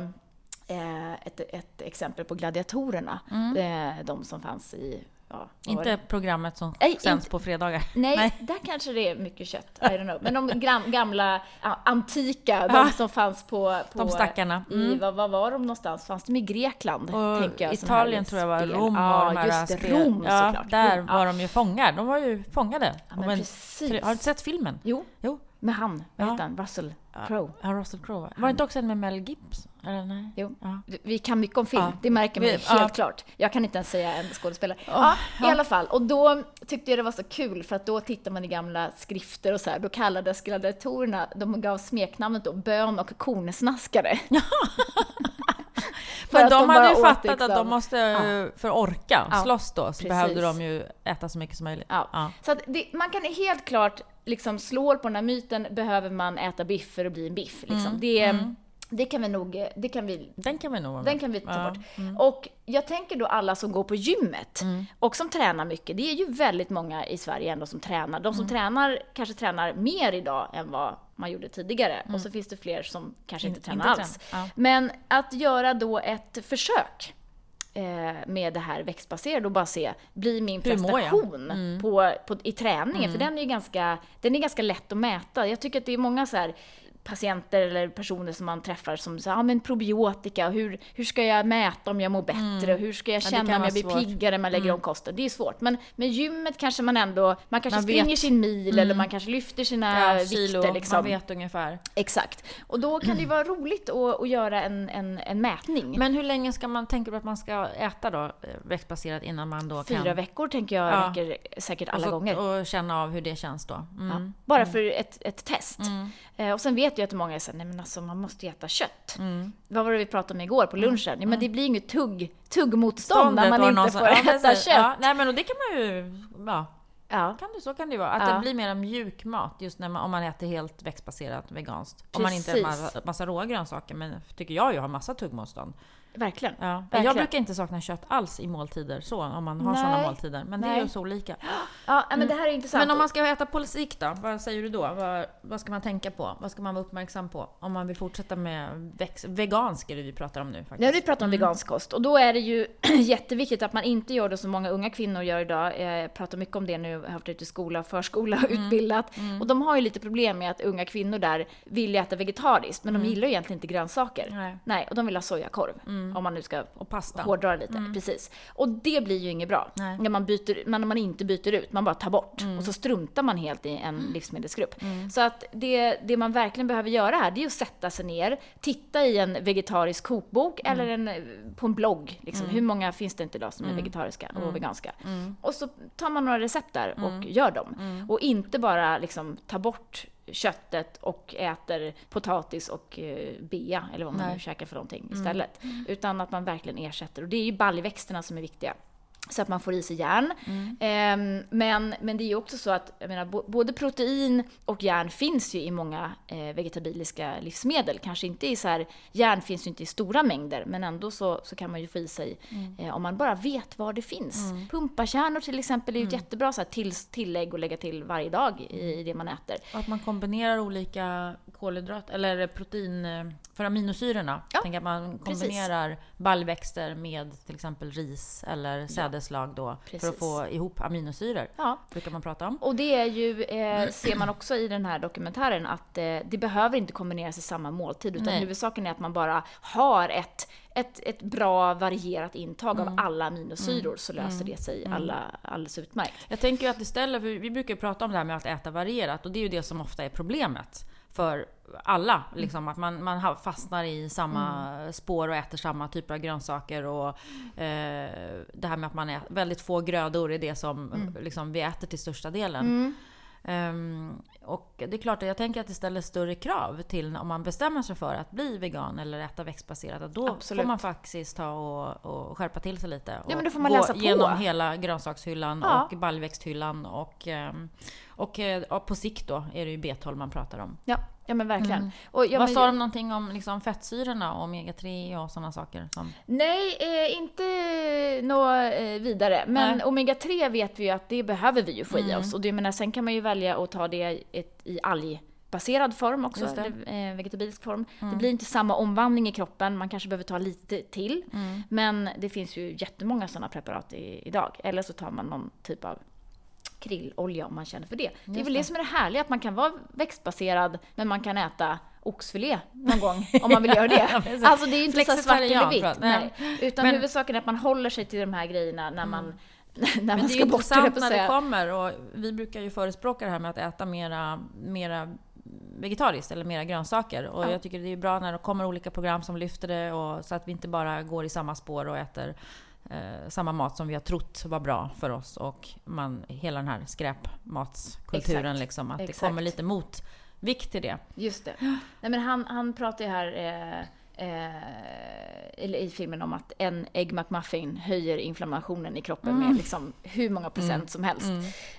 A: eh, ett, ett exempel på gladiatorerna, eh, de som fanns i Ja, var
B: Mm. Inte programmet som
A: Nej,
B: sänds
A: inte-
B: på fredagar. (laughs)
A: Nej,
B: Nej.
A: där kanske det är mycket kött. I don't know. Men de gram, gamla, antika, de (laughs) som fanns på... på
B: De stackarna.
A: I,
B: Mm.
A: vad, vad var de någonstans? Fanns de i Grekland? Jag,
B: Italien tror jag var. Rom
A: ja,
B: och de
A: just det,
B: spel-
A: Rom
B: ja,
A: såklart.
B: Där
A: Rom,
B: var
A: ja.
B: de ju fångar. De var ju fångade.
A: Ja, men
B: en-
A: precis.
B: Har du sett filmen?
A: Jo,
B: Jo.
A: med han, vad
B: Ja.
A: heter han? Russell Crowe.
B: Ja, Russell Crowe. va? Var det inte också en med Mel Gibson? Eller nej?
A: Jo.
B: Ja.
A: Vi kan mycket om film,
B: Ja.
A: det märker man helt
B: ja.
A: klart. Jag kan inte ens säga en skådespelare. ja, I alla fall, och då tyckte jag det var så kul för att då tittar man i gamla skrifter och så här, då kallades gladiatorerna, de gav smeknamnet då bön och kornsnaskare. (laughs) För
B: Men
A: att
B: de,
A: bara
B: hade ju fattat att
A: liksom-
B: de måste, för att orka
A: Ja,
B: slåss då, så
A: precis.
B: behövde de ju äta så mycket som möjligt.
A: Ja.
B: Ja.
A: Så att det, man kan helt klart liksom slå på den här myten, behöver man äta biff för att bli en biff? Liksom.
B: Mm.
A: Det, det kan vi nog, det kan vi
B: Den kan vi nog
A: Den kan vi ta
B: Ja.
A: bort. Och jag tänker då alla som går på gymmet och som tränar mycket. Det är ju väldigt många i Sverige ändå som tränar. De som tränar kanske tränar mer idag än vad man gjorde tidigare. Och så finns det fler som kanske inte
B: In-
A: tränar
B: inte
A: alls.
B: tränar, ja.
A: Men att göra då ett försök eh, med det här växtbaserade och bara se, blir min prestation på, på, i träningen? För den är ju ganska, den är ganska lätt att mäta. Jag tycker att det är många så här patienter eller personer som man träffar som säger, ja men probiotika, hur, hur ska jag mäta om jag mår bättre? Och hur ska jag känna
B: kan
A: om jag blir
B: svårt.
A: piggare om jag lägger om kosten? Det är svårt. Men med gymmet kanske man ändå, man kanske
B: Man
A: springer
B: vet.
A: sin mil eller man kanske lyfter sina
B: Ja, kilo,
A: vikter liksom.
B: man vet ungefär.
A: Exakt. Och då kan det ju (clears throat) vara roligt att, att göra en, en, en mätning.
B: Men hur länge ska man, tänker du att man ska äta då, eh, växtbaserat innan man då
A: Fyra
B: kan...
A: veckor tänker jag
B: Ja.
A: räcker säkert alla
B: och, så,
A: gånger.
B: och känna av hur det känns då. Mm.
A: Ja, bara för ett, ett test. Eh, och sen vet jag att många säger nej men alltså man måste ju äta kött.
B: Mm.
A: Vad var det vi pratade om igår på lunchen? Ja, men det blir ju inget tugg, tuggmotstånd när man inte får
B: ja,
A: äta
B: precis.
A: kött.
B: Ja, nej men och det kan man ju... Ja,
A: Ja.
B: kan det, så kan det ju vara. Att
A: Ja.
B: det blir mer mjuk mat just när man, om man äter helt växtbaserat veganskt. Om man inte äter
A: Precis.
B: massa, massa råa grönsaker. Men tycker jag ju har massa tuggmotstånd.
A: Verkligen.
B: Ja.
A: Verkligen.
B: Jag brukar inte sakna kött alls i måltider så, om man har
A: Nej.
B: sådana måltider. Men det är
A: Nej.
B: ju så olika. (gasps)
A: Ja, men det här är intressant.
B: Men om man ska äta på sikt då? Vad säger du då? Vad, vad ska man tänka på? Vad ska man vara uppmärksam på? Om man vill fortsätta med väx, vegansk är det vi pratar om nu faktiskt.
A: Ja, vi pratar om vegansk kost och då är det ju (clears throat) jätteviktigt att man inte gör det som många unga kvinnor gör idag. Jag pratar mycket om det nu, jag har haft ute i skola förskola och (laughs) utbildat. Och de har ju lite problem med att unga kvinnor där vill äta vegetariskt, men de gillar ju egentligen inte grönsaker.
B: Nej.
A: Nej, och de vill ha sojakorv, om man nu ska
B: Och pasta.
A: hårdra det lite. Precis. Och det blir ju inget bra.
B: Nej.
A: När man, byter, när man inte byter ut, man bara tar bort. Och så struntar man helt i en livsmedelsgrupp. Så att det, det man verkligen behöver göra här, det är att sätta sig ner, titta i en vegetarisk kokbok eller en, på en blogg. Liksom. Hur många finns det inte idag som är vegetariska och veganska? Och så tar man några recept där och gör dem. Och inte bara liksom ta bort köttet och äter potatis och eh, bea, eller vad man
B: Nej.
A: nu käkar för någonting istället. Utan att man verkligen ersätter. Och det är ju baljväxterna som är viktiga. Så att man får i sig järn.
B: Mm.
A: Eh, men, men det är ju också så att jag menar, både protein och järn finns ju i många eh, vegetabiliska livsmedel. Kanske inte i så här, järn finns ju inte i stora mängder, men ändå så, så kan man ju få i sig
B: Mm.
A: eh, om man bara vet var det finns. Pumpakärnor till exempel är
B: Mm.
A: ju ett jättebra så här, till, tillägg att lägga till varje dag i, i det man äter.
B: Och att man kombinerar olika kolhydrater, eller protein, eh, för aminosyrorna.
A: Ja,
B: Tänk att man
A: precis.
B: kombinerar baljväxter med till exempel ris eller sädeslag då. För
A: Precis.
B: att få ihop aminosyror.
A: Ja,
B: Brukar man prata om.
A: Och det är ju, eh, ser man också i den här dokumentären, att eh, det behöver inte kombineras i samma måltid, utan
B: Nej.
A: huvudsaken är att man bara har ett, ett, ett bra varierat intag
B: Mm.
A: av alla aminosyror, så löser det sig alla, alldeles utmärkt.
B: Jag tänker att istället, för vi brukar ju prata om det här med att äta varierat och det är ju det som ofta är problemet för alla. Liksom, att man, man fastnar i samma spår och äter samma typer av grönsaker. Och, eh, det här med att man äter väldigt få grödor är det som liksom, vi äter till största delen.
A: Mm.
B: Ehm, och det är klart att jag tänker att det ställer större krav till om man bestämmer sig för att bli vegan eller äta växtbaserat. Att då
A: Absolut.
B: får man faktiskt ta och, och skärpa till sig lite. Och
A: Ja, men då får man läsa på.
B: genom hela grönsakshyllan
A: Ja.
B: och baljväxthyllan. Och, ehm, och eh, ja, på sikt då är det ju B12 man pratar om.
A: Ja, ja men verkligen. Och, ja,
B: Mm. Vad
A: men,
B: sa de någonting om liksom, fettsyrorna och omega-3 och sådana saker? Som,
A: Nej, eh, inte nå eh, vidare. Men
B: Nej.
A: omega-3 vet vi ju att det behöver vi ju få i
B: Mm.
A: oss. Och det, menar, sen kan man ju välja att ta det i, ett, i algbaserad form också, eller eh, vegetabilisk form. Det blir inte samma omvandling i kroppen, man kanske behöver ta lite till. Men det finns ju jättemånga sådana preparat i, idag. Eller så tar man någon typ av krillolja om man känner för det. Det är väl det. som är det härliga, att man kan vara växtbaserad men man kan äta oxfilé någon gång (laughs) om man vill göra det.
B: Ja,
A: alltså det är ju inte så svart eller vitt. Nej. Utan
B: Men-
A: huvudsaken är att man håller sig till de här grejerna när man, (laughs) när
B: Men
A: man
B: det är
A: ska
B: ju
A: bort, höll jag
B: intressant
A: på att
B: när det kommer och vi brukar ju förespråka det här med att äta mera, mera vegetariskt eller mera grönsaker. Och
A: Ja.
B: jag tycker det är bra när det kommer olika program som lyfter det och så att vi inte bara går i samma spår och äter eh, samma mat som vi har trott var bra för oss och man, hela den här skräpmatskulturen
A: Exakt.
B: liksom. Att det
A: Exakt.
B: kommer lite motvikt till det.
A: Just det. Nej, men han, han pratar ju här eh, eh, eller i filmen om att en Egg McMuffin höjer inflammationen i kroppen
B: Mm.
A: med liksom hur många procent som helst.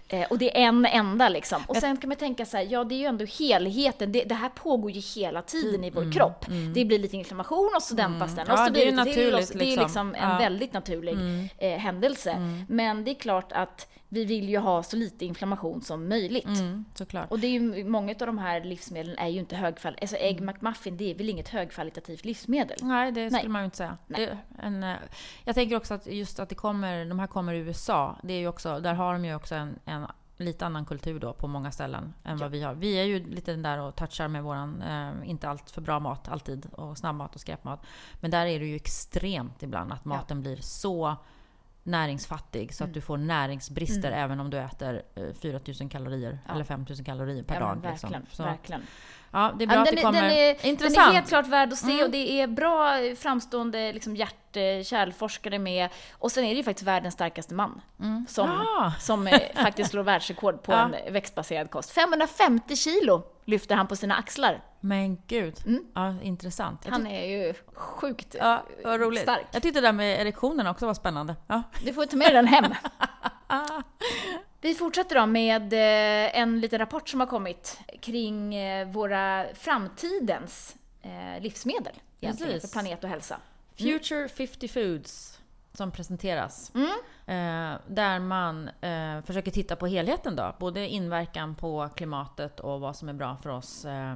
A: Eh, och det är en enda liksom. Och sen kan man tänka så här, ja det är ju ändå helheten. Det, det här pågår ju hela tiden i vår kropp. Det blir lite inflammation och så dämpas den. Och
B: Mm. Ja,
A: så
B: det
A: blir
B: är
A: det till. Och
B: naturligt,
A: det är
B: liksom.
A: liksom en
B: Ja.
A: väldigt naturlig eh, händelse. Men det är klart att vi vill ju ha så lite inflammation som möjligt.
B: Mm.
A: Och det är ju, många av de här livsmedlen är ju inte högkvalitativa. Alltså Egg
B: Mm.
A: McMuffin, det är väl inget högkvalitativt livsmedel?
B: Nej, det skulle
A: Nej.
B: man ju inte säga. Är en, eh, jag tänker också att just att det kommer, de här kommer i USA, det är ju också, där har de ju också en, en lite annan kultur då på många ställen än vad vi har. Vi är ju lite den där och touchar med våran, eh, inte allt för bra mat alltid, och snabbmat och skräpmat. Men där är det ju extremt ibland att maten blir så näringsfattig så att du får näringsbrister även om du äter eh, 4000 kalorier
A: Mm. Ja.
B: eller 5000 kalorier per
A: ja,
B: dag. liksom.
A: verkligen,
B: Så,
A: verkligen.
B: ja, det är
A: Ja,
B: bra
A: men
B: att det kommer.
A: den, är,
B: Intressant.
A: den är helt klart värd att se
B: Mm.
A: och det är bra framstående liksom, hjärt-kärlforskare med. Och sen är det ju faktiskt världens starkaste man som,
B: Ah.
A: som eh, (laughs) faktiskt slår världsrekord på
B: Ja.
A: en växtbaserad kost. 550 kilo lyfter han på sina axlar.
B: Men gud, ja, intressant.
A: Han är ju sjukt
B: Ja, vad roligt.
A: stark.
B: Jag tyckte det där med erektionen också var spännande. Ja.
A: Du får ta med den hem. (laughs) Vi fortsätter då med eh, en liten rapport som har kommit kring eh, våra framtidens eh, livsmedel egentligen,
B: Precis.
A: för planet och hälsa.
B: Future 50 Foods som presenteras.
A: Mm.
B: Eh, där man eh, försöker titta på helheten då. Både inverkan på klimatet och vad som är bra för oss eh,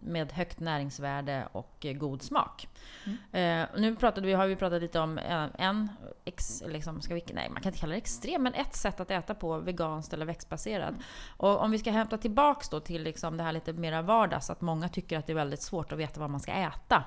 B: med högt näringsvärde och eh, god smak.
A: Mm.
B: Eh, nu pratade vi, har vi pratat lite om eh, en, ex, liksom, ska vi, nej man kan inte kalla det extrem, men ett sätt att äta på, veganskt eller växtbaserat.
A: Mm.
B: Och om vi ska hämta tillbaks då till liksom det här lite mera vardags, att många tycker att det är väldigt svårt att veta vad man ska äta.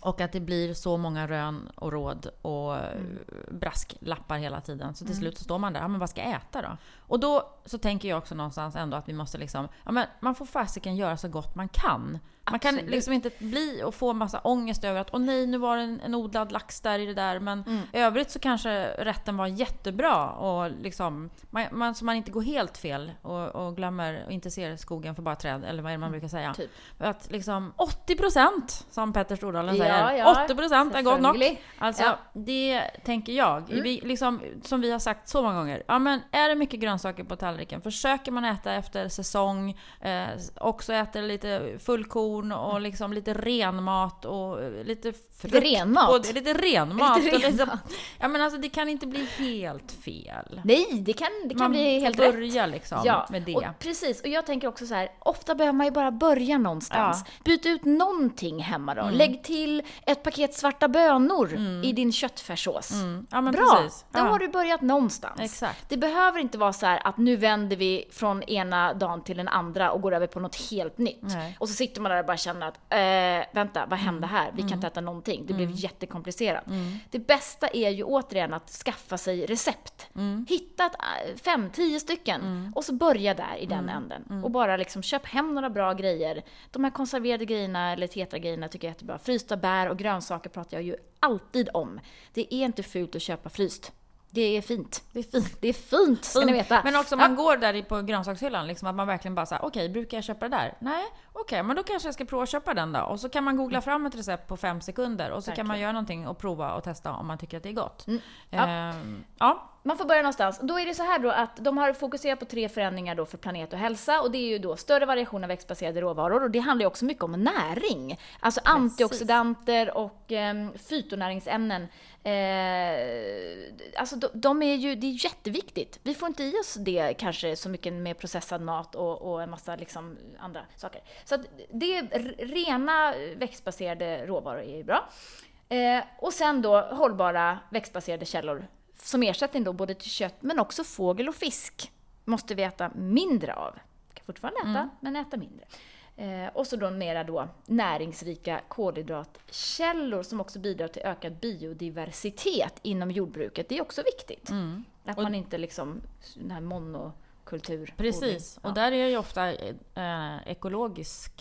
B: Och att det blir så många rön och råd och
A: Mm.
B: brasklappar hela tiden. Så till slut så står man där, ja, men vad ska jag äta då? Och då så tänker jag också någonstans ändå att vi måste liksom, ja men man får fasiken göra så gott man kan. Man kan liksom inte bli och få massa ångest över att åh nej, nu var det en, en odlad lax där i det där. Men
A: Mm.
B: i övrigt så kanske rätten var jättebra och liksom, man, man, så man inte går helt fel och, och glömmer och inte ser skogen för bara träd, eller vad är det man brukar säga.
A: Typ.
B: Att liksom 80% som Petter Stordalen
A: Ja,
B: säger,
A: ja,
B: 80% är gott nog. Alltså,
A: Ja.
B: det tänker jag.
A: Mm.
B: Vi, liksom, som vi har sagt så många gånger. Ja, men är det mycket grönsaker på tallriken, försöker man äta efter säsong, eh, också äter lite fullkorn och liksom lite renmat och eh, lite frukt.
A: Renmat?
B: Lite renmat.
A: Lite renmat.
B: ja, men alltså, det kan inte bli helt fel.
A: Nej, det kan, det kan
B: man
A: bli helt rätt.
B: börja liksom
A: Ja,
B: med det.
A: Och precis. Och jag tänker också så här, ofta behöver man ju bara börja någonstans. Byt ut någonting hemma då.
B: Mm.
A: Lägg till ett paket svarta bönor i din köttfärssås.
B: Mm. Ja,
A: Bra!
B: precis.
A: Då
B: Ja.
A: har du börjat någonstans.
B: Exakt.
A: Det behöver inte vara så här att nu vänder vi från ena dagen till den andra och går över på något helt nytt.
B: Nej.
A: Och så sitter man där och bara känner att, eh, vänta, vad hände här? Vi kan
B: Mm.
A: inte äta någonting. Det blev jättekomplicerat. Det bästa är ju återigen att skaffa sig recept.
B: Mm.
A: Hitta ett, äh, fem, tio stycken och så börja där i den
B: Mm.
A: änden. Och bara liksom köp hem några bra grejer. De här konserverade grejerna eller tetra-grejerna tycker jag är jättebra. Frysta bär och grönsaker pratar jag ju alltid om. Det är inte fult att köpa fryst. Det är fint. Det är fint, det är fint ska ni veta.
B: Men också om
A: Ja.
B: man går där på grönsakshyllan, liksom att man verkligen bara säger okej, brukar jag köpa det där? Nej, okej, men då kanske jag ska prova att köpa den då. Och så kan man googla fram ett recept på fem sekunder och så kan man
A: Verkligen.
B: göra någonting och prova och testa om man tycker att det är gott.
A: Mm. Ja.
B: Ehm, ja.
A: Man får börja någonstans. Då är det så här då att de har fokuserat på tre förändringar då för planet och hälsa och det är ju då större variation av växtbaserade råvaror och det handlar ju också mycket om näring. Alltså antioxidanter och eh, fytonäringsämnen. Eh, alltså de, de är ju, det är jätteviktigt. Vi får inte i oss det kanske så mycket med processad mat och, och en massa liksom andra saker. Så att det rena växtbaserade råvaror är ju bra. Eh, och sen då hållbara växtbaserade källor som ersättning då både till kött men också fågel och fisk måste vi äta mindre av. Vi kan fortfarande äta, men äta mindre. Eh, och så då mera då näringsrika kolhydratkällor som också bidrar till ökad biodiversitet inom jordbruket. Det är också viktigt. Att
B: Och-
A: man inte liksom, den här monokultur.
B: Precis,
A: Ja.
B: och där är ju ofta eh, ekologisk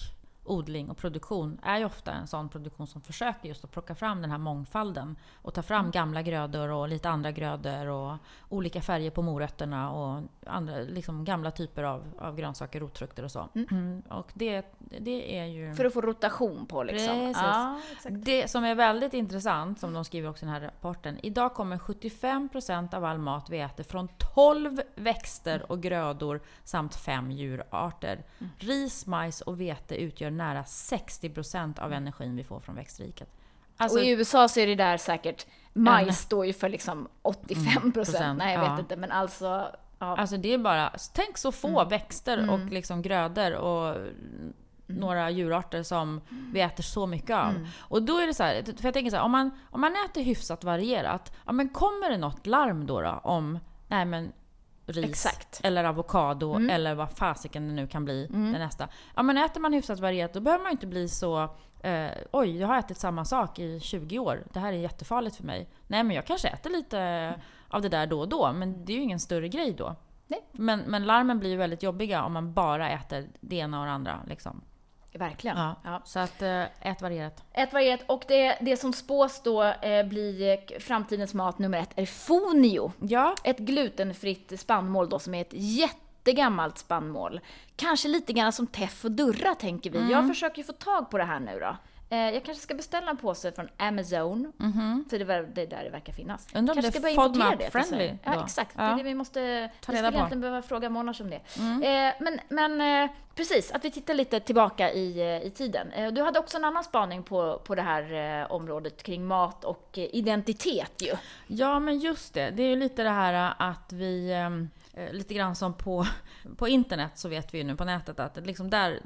B: odling och produktion är ju ofta en sån produktion som försöker just att plocka fram den här mångfalden och ta fram gamla grödor och lite andra grödor och olika färger på morötterna och andra liksom gamla typer av, av grönsaker, rotfrukter och så. Mm. Och det, det är ju...
A: För att få rotation på liksom.
B: Precis.
A: Ja.
B: Det som är väldigt intressant, som de skriver också i den här rapporten. Idag kommer 75% av all mat vi äter från 12 växter och grödor samt 5 djurarter. Ris, majs och vete utgör nära 60% av energin vi får från växtriket. Alltså,
A: och i USA så är det där säkert, majs står ju för liksom 85 procent.
B: procent,
A: Nej, jag
B: ja.
A: vet inte, men alltså... Ja.
B: alltså det är bara, tänk så få växter och liksom grödor och några djurarter som vi äter så mycket av. Och då är det så här, för jag tänker så här, om man, om man äter hyfsat varierat, ja men kommer det något larm då, då om, nej men ris
A: Exakt.
B: eller avokado eller vad fasiken det nu kan bli det nästa. Ja men äter man hyfsat varierat då behöver man inte bli så eh, oj, jag har ätit samma sak i 20 år. Det här är jättefarligt för mig. Nej men jag kanske äter lite av det där då och då, men det är ju ingen större grej då.
A: Nej.
B: Men, men larmen blir ju väldigt jobbiga om man bara äter det ena och det andra. Liksom.
A: Verkligen.
B: Ja.
A: Ja.
B: Så att eh, ät varierat.
A: Ett varierat. Och det, det som spås då eh, bli eh, framtidens mat nummer ett är fonio.
B: Ja,
A: Ett glutenfritt spannmål då som är ett jättegammalt spannmål. Kanske lite grann som teff och durra tänker vi. Jag försöker ju få tag på det här nu då. Eh, jag kanske ska beställa en påse från Amazon. För det är det är där det verkar finnas.
B: Undrar om
A: kanske
B: det är
A: ska börja importera
B: FODMAP
A: det till
B: friendly
A: Sverige. Ja, exakt. Det
B: Ja.
A: är det vi måste...
B: Ta
A: vi skulle
B: på.
A: egentligen behöva fråga Monash om det. Eh, men men eh, precis, att vi tittar lite tillbaka i, i tiden. Eh, du hade också en annan spaning på, på det här området kring mat och identitet ju.
B: Ja, men just det. Det är ju lite det här att vi... eh, Lite grann som på, (laughs) på internet så vet vi ju nu på nätet att liksom där,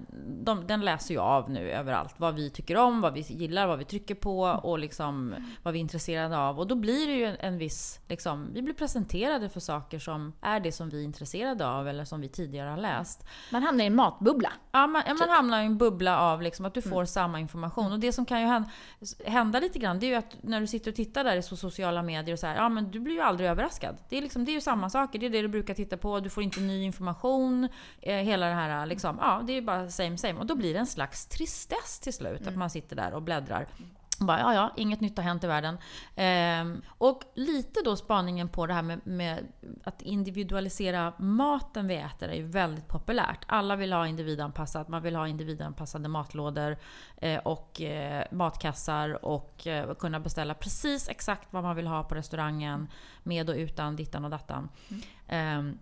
B: de, den läser ju av nu överallt. Vad vi tycker om, vad vi gillar, vad vi trycker på och liksom vad vi är intresserade av. Och då blir det ju en, en viss... Liksom, vi blir presenterade för saker som är det som vi är intresserade av eller som vi tidigare har läst.
A: Man hamnar i en matbubbla.
B: Ja, man, ja, man
A: Typ.
B: hamnar i en bubbla av liksom att du
A: Mm.
B: får samma information. Och det som kan ju hända, hända lite grann, det är ju att när du sitter och tittar där i sociala medier och så här, ja men du blir ju aldrig överraskad. Det är, liksom, det är ju samma saker, det är det du brukar titta på, du får inte ny information. Eh, hela det här liksom, ja det är bara same same. Och då blir det en slags tristess till slut, att man sitter där och bläddrar. Bara, ja, ja, inget nytt har hänt i världen. Ehm, och lite då spaningen på det här med, med, att individualisera maten vi äter är ju väldigt populärt. Alla vill ha individanpassat, man vill ha individanpassade matlådor eh, och eh, matkassar och eh, kunna beställa precis exakt vad man vill ha på restaurangen med och utan dittan och dattan. Mm. Ehm,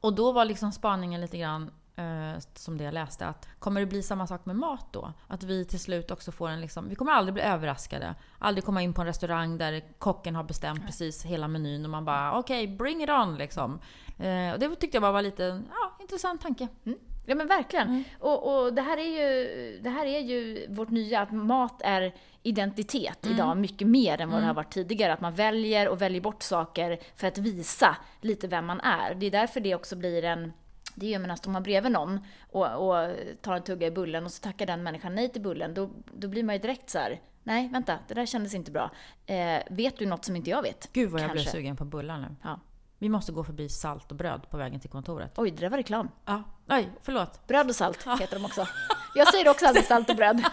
B: och då var liksom spaningen lite grann eh, som det jag läste, att kommer det bli samma sak med mat då? Att vi till slut också får en liksom, vi kommer aldrig bli överraskade. Aldrig komma in på en restaurang där kocken har bestämt precis hela menyn och man bara okej, okay, bring it on liksom. Eh, och det tyckte jag bara var lite, ja, intressant tanke.
A: Mm. Ja men verkligen. Mm. Och, och, det, här är ju, det här är ju vårt nya, att mat är identitet mm. idag mycket mer än vad mm. det har varit tidigare. Att man väljer och väljer bort saker för att visa lite vem man är. Det är därför det också blir en det är ju, menar, står man bredvid någon och, och tar en tugga i bullen och så tackar den människan nej till bullen, då, då blir man ju direkt så här, nej vänta, det där kändes inte bra. Eh, vet du något som inte jag vet?
B: Gud vad jag Kanske. blev sugen på bullar nu. Ja. Vi måste gå förbi salt och bröd på vägen till kontoret.
A: Oj, det där var reklam.
B: Ja. Oj, förlåt.
A: Bröd och salt heter de också. Jag säger också alltid (laughs) salt och bröd.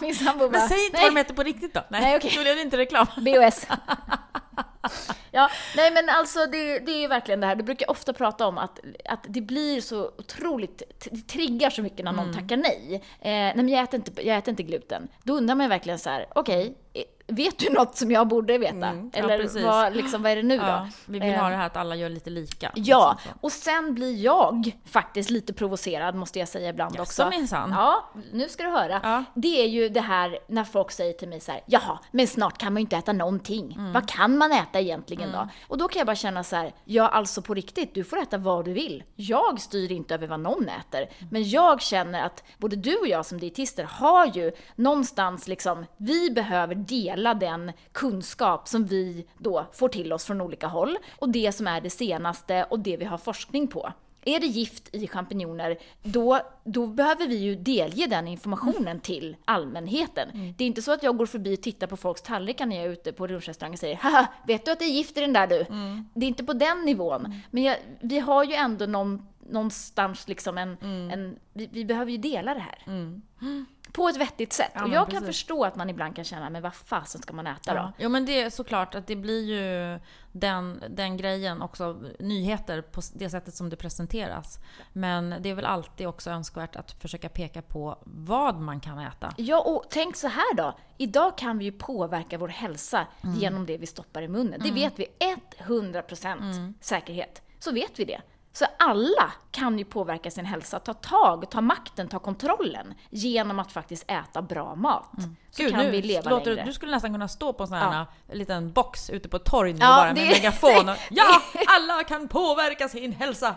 B: Min sambo bara, Men säg inte nej. vad de heter på riktigt då. Nej, nej okej. Okay. Då blev det inte reklam.
A: BOS. (laughs) ja, nej men alltså det, det är ju verkligen det här, du brukar ofta prata om att, att det blir så otroligt, det triggar så mycket när någon mm. tackar nej. Eh, nej men jag äter, inte, jag äter inte gluten. Då undrar man ju verkligen så här: okej, okay, vet du något som jag borde veta? Mm, Eller ja, vad, liksom, vad är det nu ja,
B: då? Vi vill ha det här att alla gör lite lika.
A: Ja, liksom och sen blir jag faktiskt lite provocerad måste jag säga ibland
B: ja,
A: också.
B: minsann.
A: Ja, nu ska du höra. Ja. Det är ju det här när folk säger till mig så här, jaha, men snart kan man ju inte äta någonting. Mm. Vad kan man äta egentligen mm. då? Och då kan jag bara känna så här, ja alltså på riktigt, du får äta vad du vill. Jag styr inte över vad någon äter. Men jag känner att både du och jag som dietister har ju någonstans liksom, vi behöver dela den kunskap som vi då får till oss från olika håll och det som är det senaste och det vi har forskning på. Är det gift i champinjoner, då, då behöver vi ju delge den informationen mm. till allmänheten. Mm. Det är inte så att jag går förbi och tittar på folks tallrikar när jag är ute på lunchrestaurang och säger Haha, vet du att det är gift i den där du? Mm. Det är inte på den nivån. Mm. Men jag, vi har ju ändå någon, någonstans liksom en, mm. en vi, vi, behöver ju dela det här. Mm. På ett vettigt sätt. Ja, och jag kan förstå att man ibland kan känna, men vad fasen ska man äta
B: då? Jo men det är såklart att det blir ju den, den grejen också, nyheter på det sättet som det presenteras. Men det är väl alltid också önskvärt att försöka peka på vad man kan äta.
A: Ja, och tänk så här då. Idag kan vi ju påverka vår hälsa mm. genom det vi stoppar i munnen. Det mm. vet vi 100% mm. säkerhet. Så vet vi det. Så alla kan ju påverka sin hälsa, ta tag, ta makten, ta kontrollen genom att faktiskt äta bra mat. Mm. Så
B: Gud,
A: kan
B: nu
A: vi leva låter,
B: längre. Du skulle nästan kunna stå på en sån här ja. liten box ute på ett torg nu ja, bara med en megafon och Ja! (laughs) Alla kan påverka sin hälsa!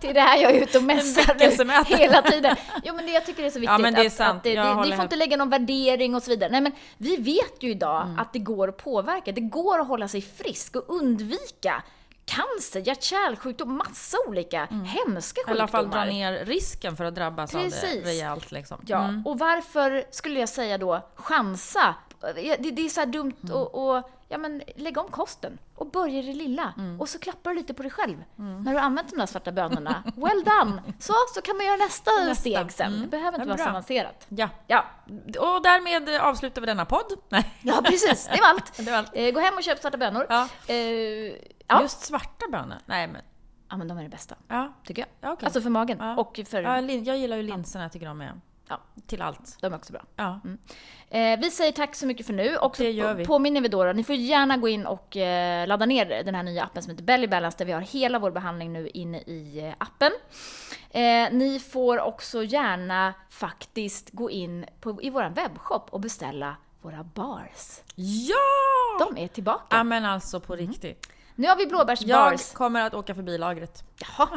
A: Det är det här jag är ute och mässar hela tiden. Jo men det jag tycker är så viktigt. Ja, men det är sant. Att, att det, det, vi får inte lägga någon värdering och så vidare. Nej men vi vet ju idag mm. att det går att påverka. Det går att hålla sig frisk och undvika cancer, hjärt-kärlsjukdom, massa olika mm. hemska sjukdomar. I alla fall
B: dra ner risken för att drabbas Precis. av det rejält. Liksom.
A: Ja, mm. och varför skulle jag säga då chansa? Det, det är så dumt mm. att ja, men, lägga om kosten och börja i det lilla. Mm. Och så klappar du lite på dig själv mm. när du använt de där svarta bönorna. Well done! Så, så kan man göra nästa, nästa. steg sen. Mm. Det behöver inte ja, vara så avancerat.
B: Ja. ja. Och därmed avslutar vi denna podd.
A: Nej. Ja, precis. Det var allt. (laughs) det var allt. Eh, gå hem och köp svarta bönor. Ja.
B: Eh, Ja. Just svarta bönor? Nej men...
A: Ja men de är det bästa. Ja. Tycker jag. Ja, okay. Alltså för magen. Ja. Och för...
B: Ja, jag gillar ju linserna, jag tycker de är...
A: Ja.
B: Till allt.
A: De är också bra. Ja. Mm. Eh, vi säger tack så mycket för nu. Och så det gör vi. påminner vi då, då, ni får gärna gå in och eh, ladda ner den här nya appen som heter Belly Balance där vi har hela vår behandling nu inne i eh, appen. Eh, ni får också gärna faktiskt gå in på, i vår webbshop och beställa våra bars.
B: Ja!
A: De är tillbaka.
B: Ja men alltså på mm.
A: Nu har vi blåbärsbars.
B: Jag kommer att åka förbi lagret.
A: Jaha,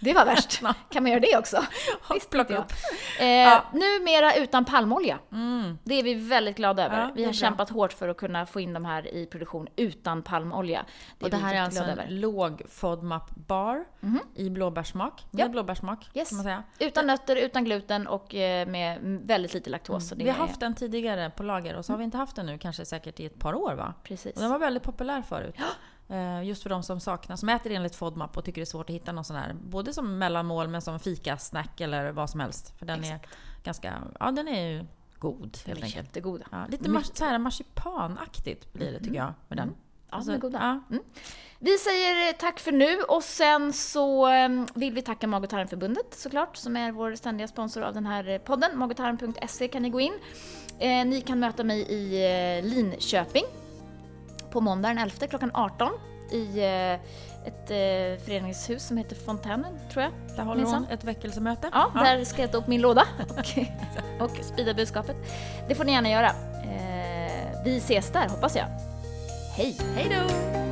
A: det var värst. (laughs) kan man göra det också? (laughs) Visst, plocka upp. Eh, ja. Numera utan palmolja. Mm. Det är vi väldigt glada över. Ja, vi har kämpat hårt för att kunna få in de här i produktion utan palmolja.
B: Det, och det här är alltså en över. låg FODMAP bar mm. i blåbärssmak. Med ja. blåbärssmak, yes. kan man säga.
A: Utan nötter, utan gluten och eh, med väldigt lite laktos.
B: Mm. vi har haft den tidigare på lager och så har vi inte haft den nu, kanske säkert i ett par år va?
A: Precis.
B: Och den var väldigt populär förut. Eh, just för de som saknar, som äter enligt FODMAP och tycker det är svårt att hitta någon sån här, både som mellanmål men som fikasnack eller vad som helst. För den
A: Exakt.
B: är ganska, ja den är ju god helt
A: är
B: enkelt.
A: jättegoda.
B: Ja, lite
A: Mycket.
B: mar- så här marsipanaktigt blir det tycker jag med den.
A: Mm. Ja,
B: Alltså,
A: är goda.
B: ja.
A: Vi säger tack för nu och sen så eh, vill vi tacka Mag och tarmförbundet såklart som är vår ständiga sponsor av den här eh, podden. magotarm.se kan ni gå in. Eh, ni kan möta mig i eh, Linköping på måndag den 11 klockan 18 i eh, ett eh, föreningshus som heter Fontänen, tror jag.
B: Där håller hon ett väckelsemöte.
A: Ja, där ska jag ta upp min låda (laughs) och, och sprida budskapet. Det får ni gärna göra. Eh, vi ses där, hoppas jag. Hej!
B: Hej då!